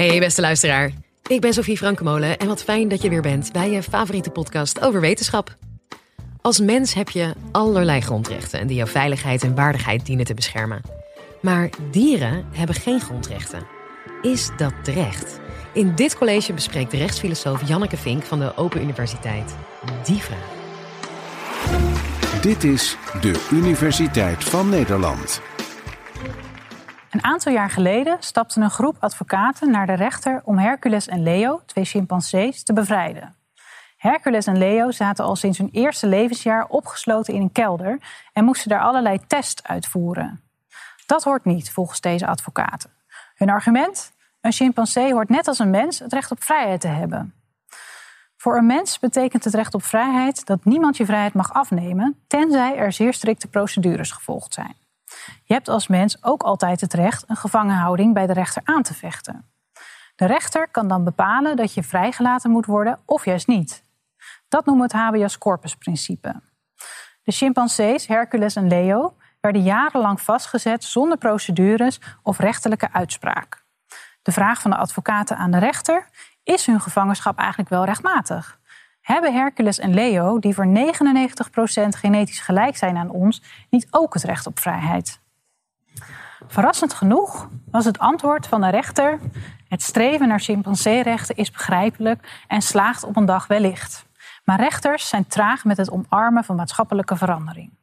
Hey beste luisteraar, ik ben Sofie Frankemolen en wat fijn dat je weer bent bij je favoriete podcast over wetenschap. Als mens heb je allerlei grondrechten die jouw veiligheid en waardigheid dienen te beschermen. Maar dieren hebben geen grondrechten. Is dat terecht? In dit college bespreekt de rechtsfilosoof Janneke Vink van de Open Universiteit die vraag. Dit is de Universiteit van Nederland. Een aantal jaar geleden stapte een groep advocaten naar de rechter om Hercules en Leo, twee chimpansees, te bevrijden. Hercules en Leo zaten al sinds hun eerste levensjaar opgesloten in een kelder en moesten daar allerlei tests uitvoeren. Dat hoort niet, volgens deze advocaten. Hun argument? Een chimpansee hoort net als een mens het recht op vrijheid te hebben. Voor een mens betekent het recht op vrijheid dat niemand je vrijheid mag afnemen, tenzij er zeer strikte procedures gevolgd zijn. Je hebt als mens ook altijd het recht een gevangenhouding bij de rechter aan te vechten. De rechter kan dan bepalen dat je vrijgelaten moet worden of juist niet. Dat noemen we het habeas corpus principe. De chimpansees Hercules en Leo werden jarenlang vastgezet zonder procedures of rechterlijke uitspraak. De vraag van de advocaten aan de rechter: is hun gevangenschap eigenlijk wel rechtmatig? Hebben Hercules en Leo, die voor 99% genetisch gelijk zijn aan ons, niet ook het recht op vrijheid? Verrassend genoeg was het antwoord van de rechter: het streven naar chimpanseerechten is begrijpelijk en slaagt op een dag wellicht. Maar rechters zijn traag met het omarmen van maatschappelijke verandering.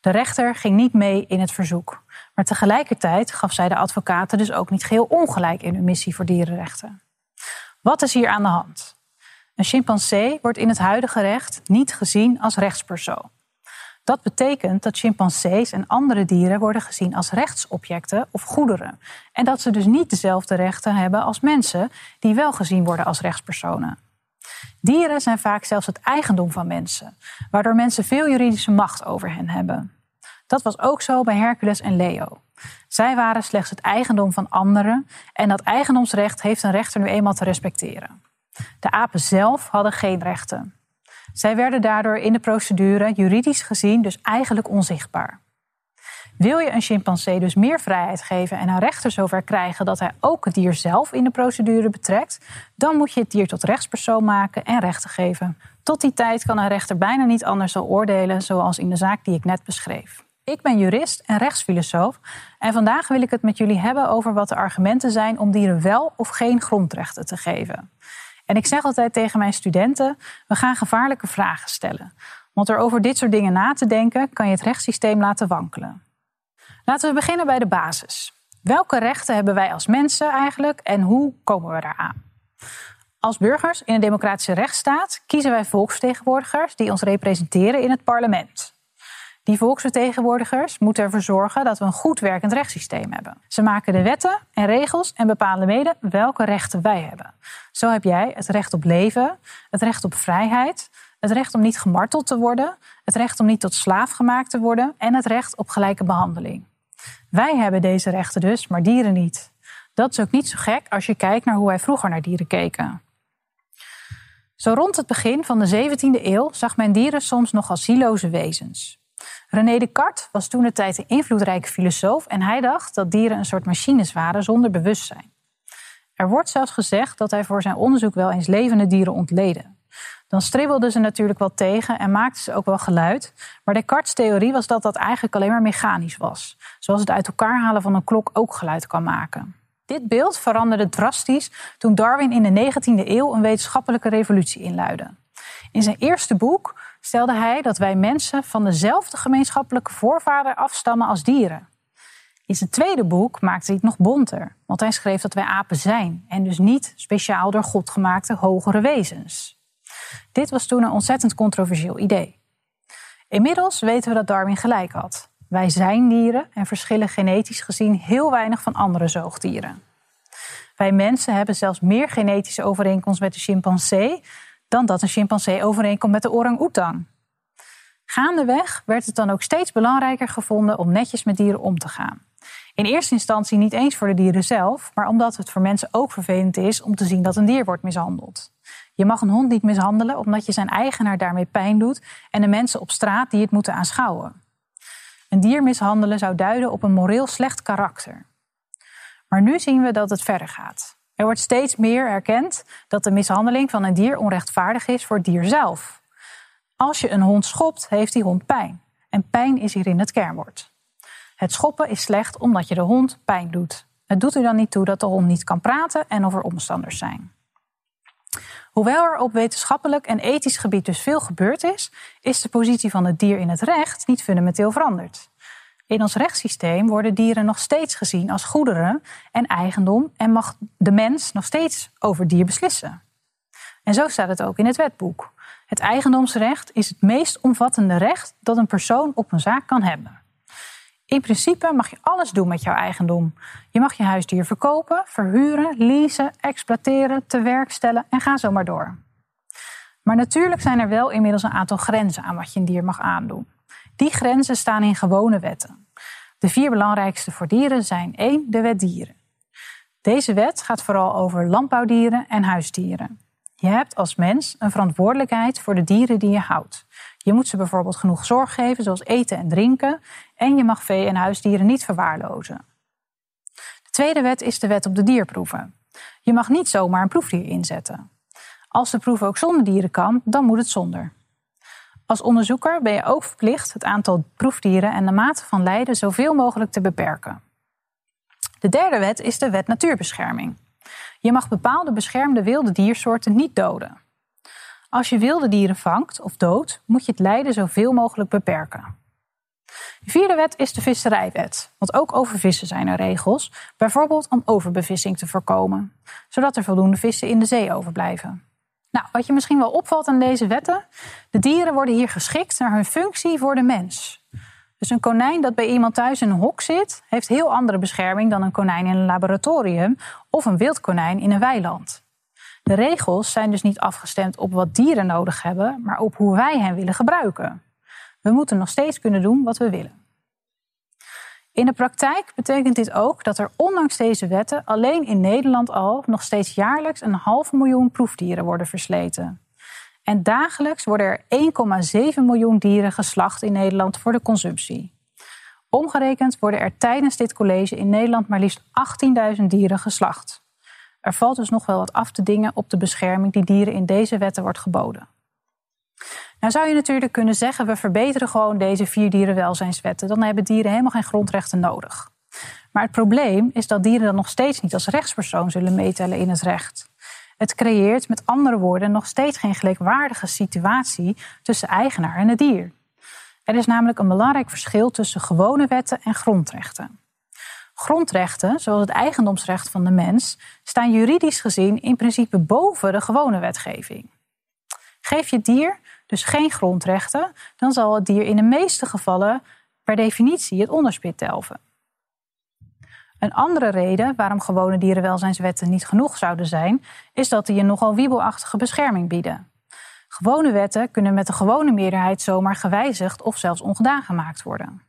De rechter ging niet mee in het verzoek, maar tegelijkertijd gaf zij de advocaten dus ook niet geheel ongelijk in hun missie voor dierenrechten. Wat is hier aan de hand? Een chimpansee wordt in het huidige recht niet gezien als rechtspersoon. Dat betekent dat chimpansees en andere dieren worden gezien als rechtsobjecten of goederen. En dat ze dus niet dezelfde rechten hebben als mensen, die wel gezien worden als rechtspersonen. Dieren zijn vaak zelfs het eigendom van mensen, waardoor mensen veel juridische macht over hen hebben. Dat was ook zo bij Hercules en Leo. Zij waren slechts het eigendom van anderen en dat eigendomsrecht heeft een rechter nu eenmaal te respecteren. De apen zelf hadden geen rechten. Zij werden daardoor in de procedure juridisch gezien dus eigenlijk onzichtbaar. Wil je een chimpansee dus meer vrijheid geven en een rechter zover krijgen dat hij ook het dier zelf in de procedure betrekt, dan moet je het dier tot rechtspersoon maken en rechten geven. Tot die tijd kan een rechter bijna niet anders zal oordelen, zoals in de zaak die ik net beschreef. Ik ben jurist en rechtsfilosoof en vandaag wil ik het met jullie hebben over wat de argumenten zijn om dieren wel of geen grondrechten te geven. En ik zeg altijd tegen mijn studenten: we gaan gevaarlijke vragen stellen. Want door over dit soort dingen na te denken, kan je het rechtssysteem laten wankelen. Laten we beginnen bij de basis. Welke rechten hebben wij als mensen eigenlijk en hoe komen we daaraan? Als burgers in een democratische rechtsstaat kiezen wij volksvertegenwoordigers die ons representeren in het parlement. Die volksvertegenwoordigers moeten ervoor zorgen dat we een goed werkend rechtssysteem hebben. Ze maken de wetten en regels en bepalen mede welke rechten wij hebben. Zo heb jij het recht op leven, het recht op vrijheid, het recht om niet gemarteld te worden, het recht om niet tot slaaf gemaakt te worden en het recht op gelijke behandeling. Wij hebben deze rechten dus, maar dieren niet. Dat is ook niet zo gek als je kijkt naar hoe wij vroeger naar dieren keken. Zo rond het begin van de 17e eeuw zag men dieren soms nog als zieloze wezens. René Descartes was toen de tijd een invloedrijke filosoof en hij dacht dat dieren een soort machines waren zonder bewustzijn. Er wordt zelfs gezegd dat hij voor zijn onderzoek wel eens levende dieren ontleedde. Dan stribbelden ze natuurlijk wel tegen en maakten ze ook wel geluid. Maar Descartes' theorie was dat dat eigenlijk alleen maar mechanisch was. Zoals het uit elkaar halen van een klok ook geluid kan maken. Dit beeld veranderde drastisch toen Darwin in de 19e eeuw een wetenschappelijke revolutie inluidde. In zijn eerste boek stelde hij dat wij mensen van dezelfde gemeenschappelijke voorvader afstammen als dieren. In zijn tweede boek maakte hij het nog bonter, want hij schreef dat wij apen zijn en dus niet speciaal door God gemaakte hogere wezens. Dit was toen een ontzettend controversieel idee. Inmiddels weten we dat Darwin gelijk had. Wij zijn dieren en verschillen genetisch gezien heel weinig van andere zoogdieren. Wij mensen hebben zelfs meer genetische overeenkomst met de chimpansee dan dat een chimpansee overeenkomt met de orang-oetang. Gaandeweg werd het dan ook steeds belangrijker gevonden om netjes met dieren om te gaan. In eerste instantie niet eens voor de dieren zelf, maar omdat het voor mensen ook vervelend is om te zien dat een dier wordt mishandeld. Je mag een hond niet mishandelen omdat je zijn eigenaar daarmee pijn doet en de mensen op straat die het moeten aanschouwen. Een dier mishandelen zou duiden op een moreel slecht karakter. Maar nu zien we dat het verder gaat. Er wordt steeds meer erkend dat de mishandeling van een dier onrechtvaardig is voor het dier zelf. Als je een hond schopt, heeft die hond pijn. En pijn is hierin het kernwoord. Het schoppen is slecht omdat je de hond pijn doet. Het doet er dan niet toe dat de hond niet kan praten en of er omstanders zijn. Hoewel er op wetenschappelijk en ethisch gebied dus veel gebeurd is, is de positie van het dier in het recht niet fundamenteel veranderd. In ons rechtssysteem worden dieren nog steeds gezien als goederen en eigendom en mag de mens nog steeds over dier beslissen. En zo staat het ook in het wetboek. Het eigendomsrecht is het meest omvattende recht dat een persoon op een zaak kan hebben. In principe mag je alles doen met jouw eigendom. Je mag je huisdier verkopen, verhuren, leasen, exploiteren, te werk stellen en ga zo maar door. Maar natuurlijk zijn er wel inmiddels een aantal grenzen aan wat je een dier mag aandoen. Die grenzen staan in gewone wetten. De vier belangrijkste voor dieren zijn 1. De wet dieren. Deze wet gaat vooral over landbouwdieren en huisdieren. Je hebt als mens een verantwoordelijkheid voor de dieren die je houdt. Je moet ze bijvoorbeeld genoeg zorg geven, zoals eten en drinken. En je mag vee- en huisdieren niet verwaarlozen. De tweede wet is de wet op de dierproeven. Je mag niet zomaar een proefdier inzetten. Als de proef ook zonder dieren kan, dan moet het zonder. Als onderzoeker ben je ook verplicht het aantal proefdieren en de mate van lijden zoveel mogelijk te beperken. De derde wet is de wet natuurbescherming. Je mag bepaalde beschermde wilde diersoorten niet doden. Als je wilde dieren vangt of doodt, moet je het lijden zoveel mogelijk beperken. De vierde wet is de visserijwet, want ook over vissen zijn er regels, bijvoorbeeld om overbevissing te voorkomen, zodat er voldoende vissen in de zee overblijven. Nou, wat je misschien wel opvalt aan deze wetten, de dieren worden hier geschikt naar hun functie voor de mens. Dus een konijn dat bij iemand thuis in een hok zit, heeft heel andere bescherming dan een konijn in een laboratorium of een wildkonijn in een weiland. De regels zijn dus niet afgestemd op wat dieren nodig hebben, maar op hoe wij hen willen gebruiken. We moeten nog steeds kunnen doen wat we willen. In de praktijk betekent dit ook dat er ondanks deze wetten alleen in Nederland al nog steeds jaarlijks een half miljoen proefdieren worden versleten. En dagelijks worden er 1,7 miljoen dieren geslacht in Nederland voor de consumptie. Omgerekend worden er tijdens dit college in Nederland maar liefst 18.000 dieren geslacht. Er valt dus nog wel wat af te dingen op de bescherming die dieren in deze wetten wordt geboden. Nou zou je natuurlijk kunnen zeggen, we verbeteren gewoon deze vier dierenwelzijnswetten. Dan hebben dieren helemaal geen grondrechten nodig. Maar het probleem is dat dieren dan nog steeds niet als rechtspersoon zullen meetellen in het recht. Het creëert met andere woorden nog steeds geen gelijkwaardige situatie tussen eigenaar en het dier. Er is namelijk een belangrijk verschil tussen gewone wetten en grondrechten. Grondrechten, zoals het eigendomsrecht van de mens, staan juridisch gezien in principe boven de gewone wetgeving. Geef je dier dus geen grondrechten, dan zal het dier in de meeste gevallen per definitie het onderspit delven. Een andere reden waarom gewone dierenwelzijnswetten niet genoeg zouden zijn, is dat die een nogal wiebelachtige bescherming bieden. Gewone wetten kunnen met de gewone meerderheid zomaar gewijzigd of zelfs ongedaan gemaakt worden.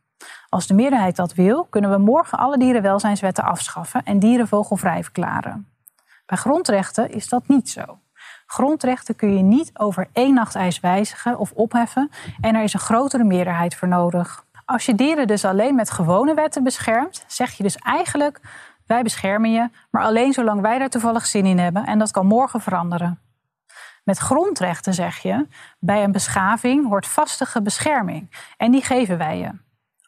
Als de meerderheid dat wil, kunnen we morgen alle dierenwelzijnswetten afschaffen en dieren vogelvrij verklaren. Bij grondrechten is dat niet zo. Grondrechten kun je niet over één nacht ijs wijzigen of opheffen en er is een grotere meerderheid voor nodig. Als je dieren dus alleen met gewone wetten beschermt, zeg je dus eigenlijk: wij beschermen je, maar alleen zolang wij daar toevallig zin in hebben en dat kan morgen veranderen. Met grondrechten zeg je: bij een beschaving hoort vastige bescherming en die geven wij je.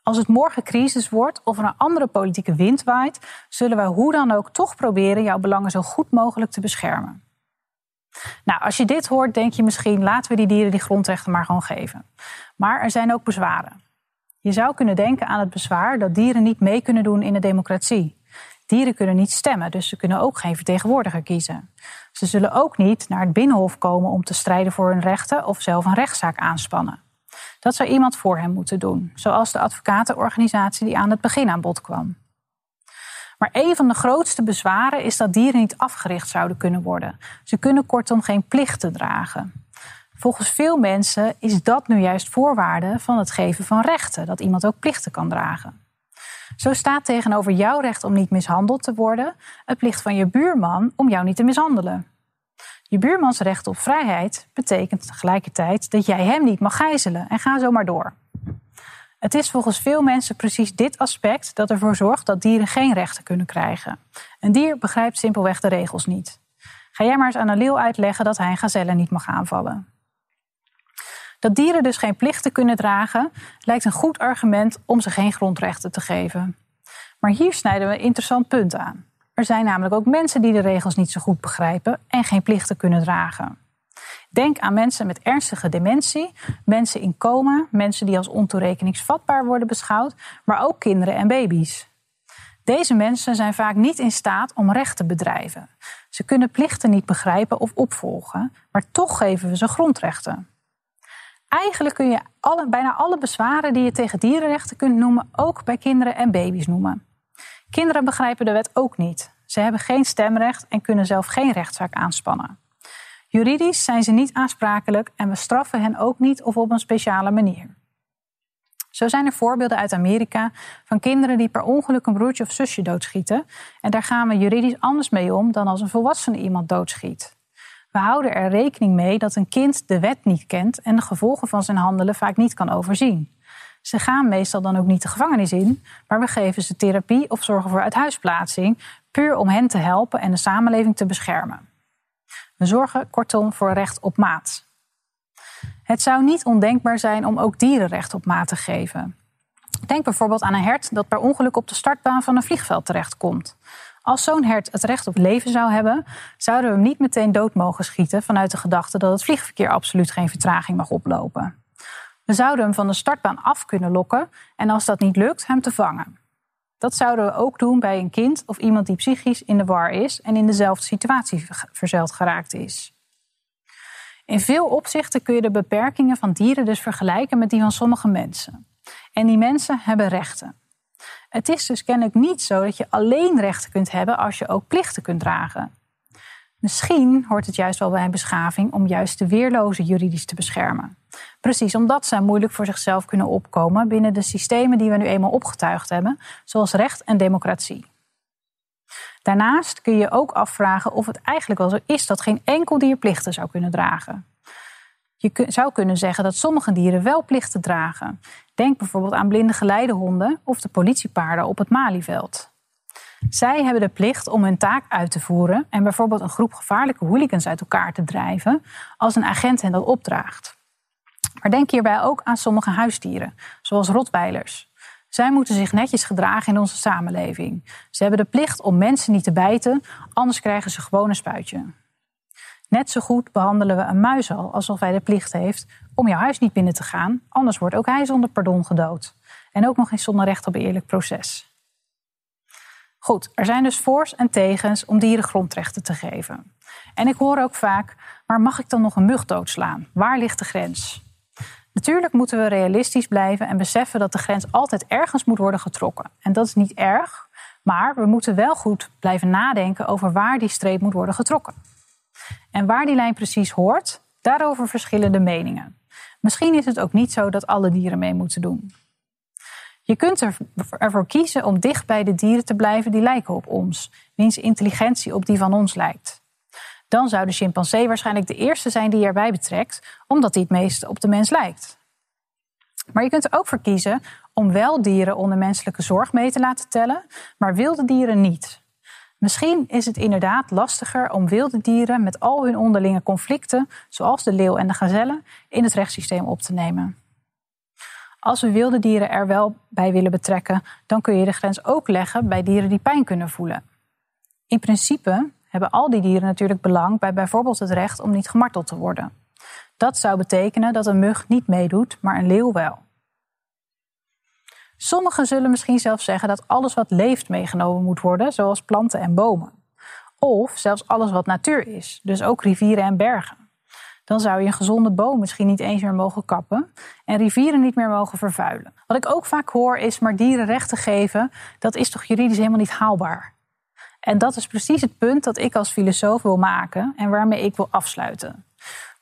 Als het morgen crisis wordt of er een andere politieke wind waait, zullen wij hoe dan ook toch proberen jouw belangen zo goed mogelijk te beschermen. Nou, als je dit hoort, denk je misschien laten we die dieren die grondrechten maar gewoon geven. Maar er zijn ook bezwaren. Je zou kunnen denken aan het bezwaar dat dieren niet mee kunnen doen in de democratie. Dieren kunnen niet stemmen, dus ze kunnen ook geen vertegenwoordiger kiezen. Ze zullen ook niet naar het binnenhof komen om te strijden voor hun rechten of zelf een rechtszaak aanspannen. Dat zou iemand voor hen moeten doen, zoals de advocatenorganisatie die aan het begin aan bod kwam. Maar een van de grootste bezwaren is dat dieren niet afgericht zouden kunnen worden. Ze kunnen kortom geen plichten dragen. Volgens veel mensen is dat nu juist voorwaarde van het geven van rechten, dat iemand ook plichten kan dragen. Zo staat tegenover jouw recht om niet mishandeld te worden het plicht van je buurman om jou niet te mishandelen. Je buurmans recht op vrijheid betekent tegelijkertijd dat jij hem niet mag gijzelen en ga zo maar door. Het is volgens veel mensen precies dit aspect dat ervoor zorgt dat dieren geen rechten kunnen krijgen. Een dier begrijpt simpelweg de regels niet. Ga jij maar eens aan een leeuw uitleggen dat hij een gazelle niet mag aanvallen. Dat dieren dus geen plichten kunnen dragen, lijkt een goed argument om ze geen grondrechten te geven. Maar hier snijden we een interessant punt aan. Er zijn namelijk ook mensen die de regels niet zo goed begrijpen en geen plichten kunnen dragen. Denk aan mensen met ernstige dementie, mensen in coma, mensen die als ontoerekeningsvatbaar worden beschouwd, maar ook kinderen en baby's. Deze mensen zijn vaak niet in staat om recht te bedrijven. Ze kunnen plichten niet begrijpen of opvolgen, maar toch geven we ze grondrechten. Eigenlijk kun je alle, bijna alle bezwaren die je tegen dierenrechten kunt noemen, ook bij kinderen en baby's noemen. Kinderen begrijpen de wet ook niet. Ze hebben geen stemrecht en kunnen zelf geen rechtszaak aanspannen. Juridisch zijn ze niet aansprakelijk en we straffen hen ook niet of op een speciale manier. Zo zijn er voorbeelden uit Amerika van kinderen die per ongeluk een broertje of zusje doodschieten. En daar gaan we juridisch anders mee om dan als een volwassene iemand doodschiet. We houden er rekening mee dat een kind de wet niet kent en de gevolgen van zijn handelen vaak niet kan overzien. Ze gaan meestal dan ook niet de gevangenis in, maar we geven ze therapie of zorgen voor uithuisplaatsing, puur om hen te helpen en de samenleving te beschermen. We zorgen kortom voor recht op maat. Het zou niet ondenkbaar zijn om ook dieren recht op maat te geven. Denk bijvoorbeeld aan een hert dat per ongeluk op de startbaan van een vliegveld terechtkomt. Als zo'n hert het recht op leven zou hebben, zouden we hem niet meteen dood mogen schieten vanuit de gedachte dat het vliegverkeer absoluut geen vertraging mag oplopen. We zouden hem van de startbaan af kunnen lokken en als dat niet lukt, hem te vangen. Dat zouden we ook doen bij een kind of iemand die psychisch in de war is en in dezelfde situatie verzeild geraakt is. In veel opzichten kun je de beperkingen van dieren dus vergelijken met die van sommige mensen. En die mensen hebben rechten. Het is dus kennelijk niet zo dat je alleen rechten kunt hebben als je ook plichten kunt dragen. Misschien hoort het juist wel bij een beschaving om juist de weerloze juridisch te beschermen. Precies omdat zij moeilijk voor zichzelf kunnen opkomen binnen de systemen die we nu eenmaal opgetuigd hebben, zoals recht en democratie. Daarnaast kun je ook afvragen of het eigenlijk wel zo is dat geen enkel dier plichten zou kunnen dragen. Je zou kunnen zeggen dat sommige dieren wel plichten dragen. Denk bijvoorbeeld aan blinde geleidehonden of de politiepaarden op het Malieveld. Zij hebben de plicht om hun taak uit te voeren en bijvoorbeeld een groep gevaarlijke hooligans uit elkaar te drijven als een agent hen dat opdraagt. Maar denk hierbij ook aan sommige huisdieren, zoals rotweilers. Zij moeten zich netjes gedragen in onze samenleving. Ze hebben de plicht om mensen niet te bijten, anders krijgen ze gewoon een spuitje. Net zo goed behandelen we een muis al alsof hij de plicht heeft om jouw huis niet binnen te gaan, anders wordt ook hij zonder pardon gedood. En ook nog eens zonder recht op een eerlijk proces. Goed, er zijn dus voor's en tegens om dieren grondrechten te geven. En ik hoor ook vaak, maar mag ik dan nog een mug doodslaan? Waar ligt de grens? Natuurlijk moeten we realistisch blijven en beseffen dat de grens altijd ergens moet worden getrokken. En dat is niet erg, maar we moeten wel goed blijven nadenken over waar die streep moet worden getrokken. En waar die lijn precies hoort, daarover verschillen de meningen. Misschien is het ook niet zo dat alle dieren mee moeten doen. Je kunt ervoor kiezen om dicht bij de dieren te blijven die lijken op ons, wiens intelligentie op die van ons lijkt. Dan zou de chimpansee waarschijnlijk de eerste zijn die je erbij betrekt, omdat hij het meest op de mens lijkt. Maar je kunt er ook voor kiezen om wel dieren onder menselijke zorg mee te laten tellen, maar wilde dieren niet. Misschien is het inderdaad lastiger om wilde dieren met al hun onderlinge conflicten, zoals de leeuw en de gazelle, in het rechtssysteem op te nemen. Als we wilde dieren er wel bij willen betrekken, dan kun je de grens ook leggen bij dieren die pijn kunnen voelen. In principe hebben al die dieren natuurlijk belang bij bijvoorbeeld het recht om niet gemarteld te worden. Dat zou betekenen dat een mug niet meedoet, maar een leeuw wel. Sommigen zullen misschien zelfs zeggen dat alles wat leeft meegenomen moet worden, zoals planten en bomen. Of zelfs alles wat natuur is, dus ook rivieren en bergen. Dan zou je een gezonde boom misschien niet eens meer mogen kappen en rivieren niet meer mogen vervuilen. Wat ik ook vaak hoor is, maar dieren rechten geven, dat is toch juridisch helemaal niet haalbaar. En dat is precies het punt dat ik als filosoof wil maken en waarmee ik wil afsluiten.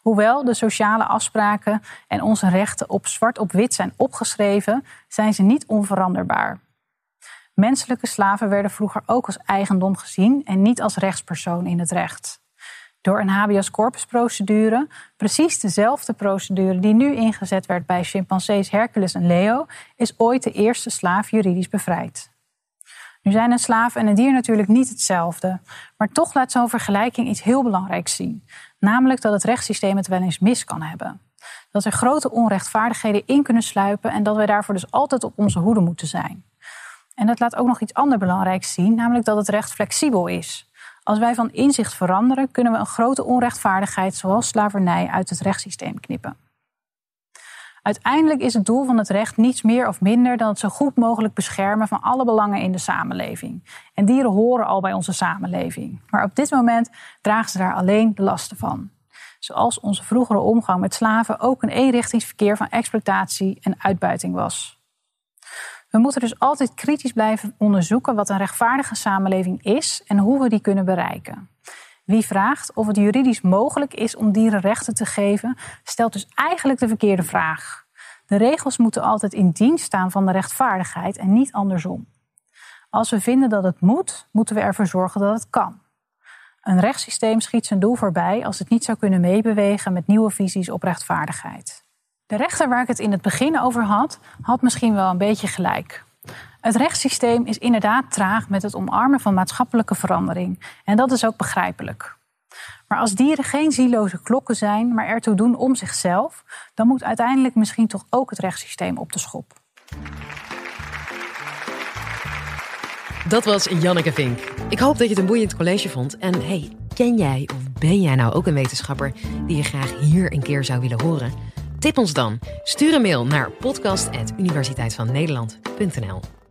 Hoewel de sociale afspraken en onze rechten op zwart op wit zijn opgeschreven, zijn ze niet onveranderbaar. Menselijke slaven werden vroeger ook als eigendom gezien en niet als rechtspersoon in het recht. Door een habeas corpus procedure, precies dezelfde procedure die nu ingezet werd bij chimpansees Hercules en Leo, is ooit de eerste slaaf juridisch bevrijd. Nu zijn een slaaf en een dier natuurlijk niet hetzelfde, maar toch laat zo'n vergelijking iets heel belangrijks zien, namelijk dat het rechtssysteem het wel eens mis kan hebben. Dat er grote onrechtvaardigheden in kunnen sluipen en dat wij daarvoor dus altijd op onze hoede moeten zijn. En dat laat ook nog iets anders belangrijks zien, namelijk dat het recht flexibel is. Als wij van inzicht veranderen, kunnen we een grote onrechtvaardigheid zoals slavernij uit het rechtssysteem knippen. Uiteindelijk is het doel van het recht niets meer of minder dan het zo goed mogelijk beschermen van alle belangen in de samenleving. En dieren horen al bij onze samenleving. Maar op dit moment dragen ze daar alleen de lasten van. Zoals onze vroegere omgang met slaven ook een eenrichtingsverkeer van exploitatie en uitbuiting was. We moeten dus altijd kritisch blijven onderzoeken wat een rechtvaardige samenleving is en hoe we die kunnen bereiken. Wie vraagt of het juridisch mogelijk is om dieren rechten te geven, stelt dus eigenlijk de verkeerde vraag. De regels moeten altijd in dienst staan van de rechtvaardigheid en niet andersom. Als we vinden dat het moet, moeten we ervoor zorgen dat het kan. Een rechtssysteem schiet zijn doel voorbij als het niet zou kunnen meebewegen met nieuwe visies op rechtvaardigheid. De rechter waar ik het in het begin over had, had misschien wel een beetje gelijk. Het rechtssysteem is inderdaad traag met het omarmen van maatschappelijke verandering. En dat is ook begrijpelijk. Maar als dieren geen zieloze klokken zijn, maar ertoe doen om zichzelf, dan moet uiteindelijk misschien toch ook het rechtssysteem op de schop. Dat was Janneke Vink. Ik hoop dat je het een boeiend college vond. En hey, ken jij of ben jij nou ook een wetenschapper die je graag hier een keer zou willen horen? Tip ons dan. Stuur een mail naar podcast.universiteitvannederland.nl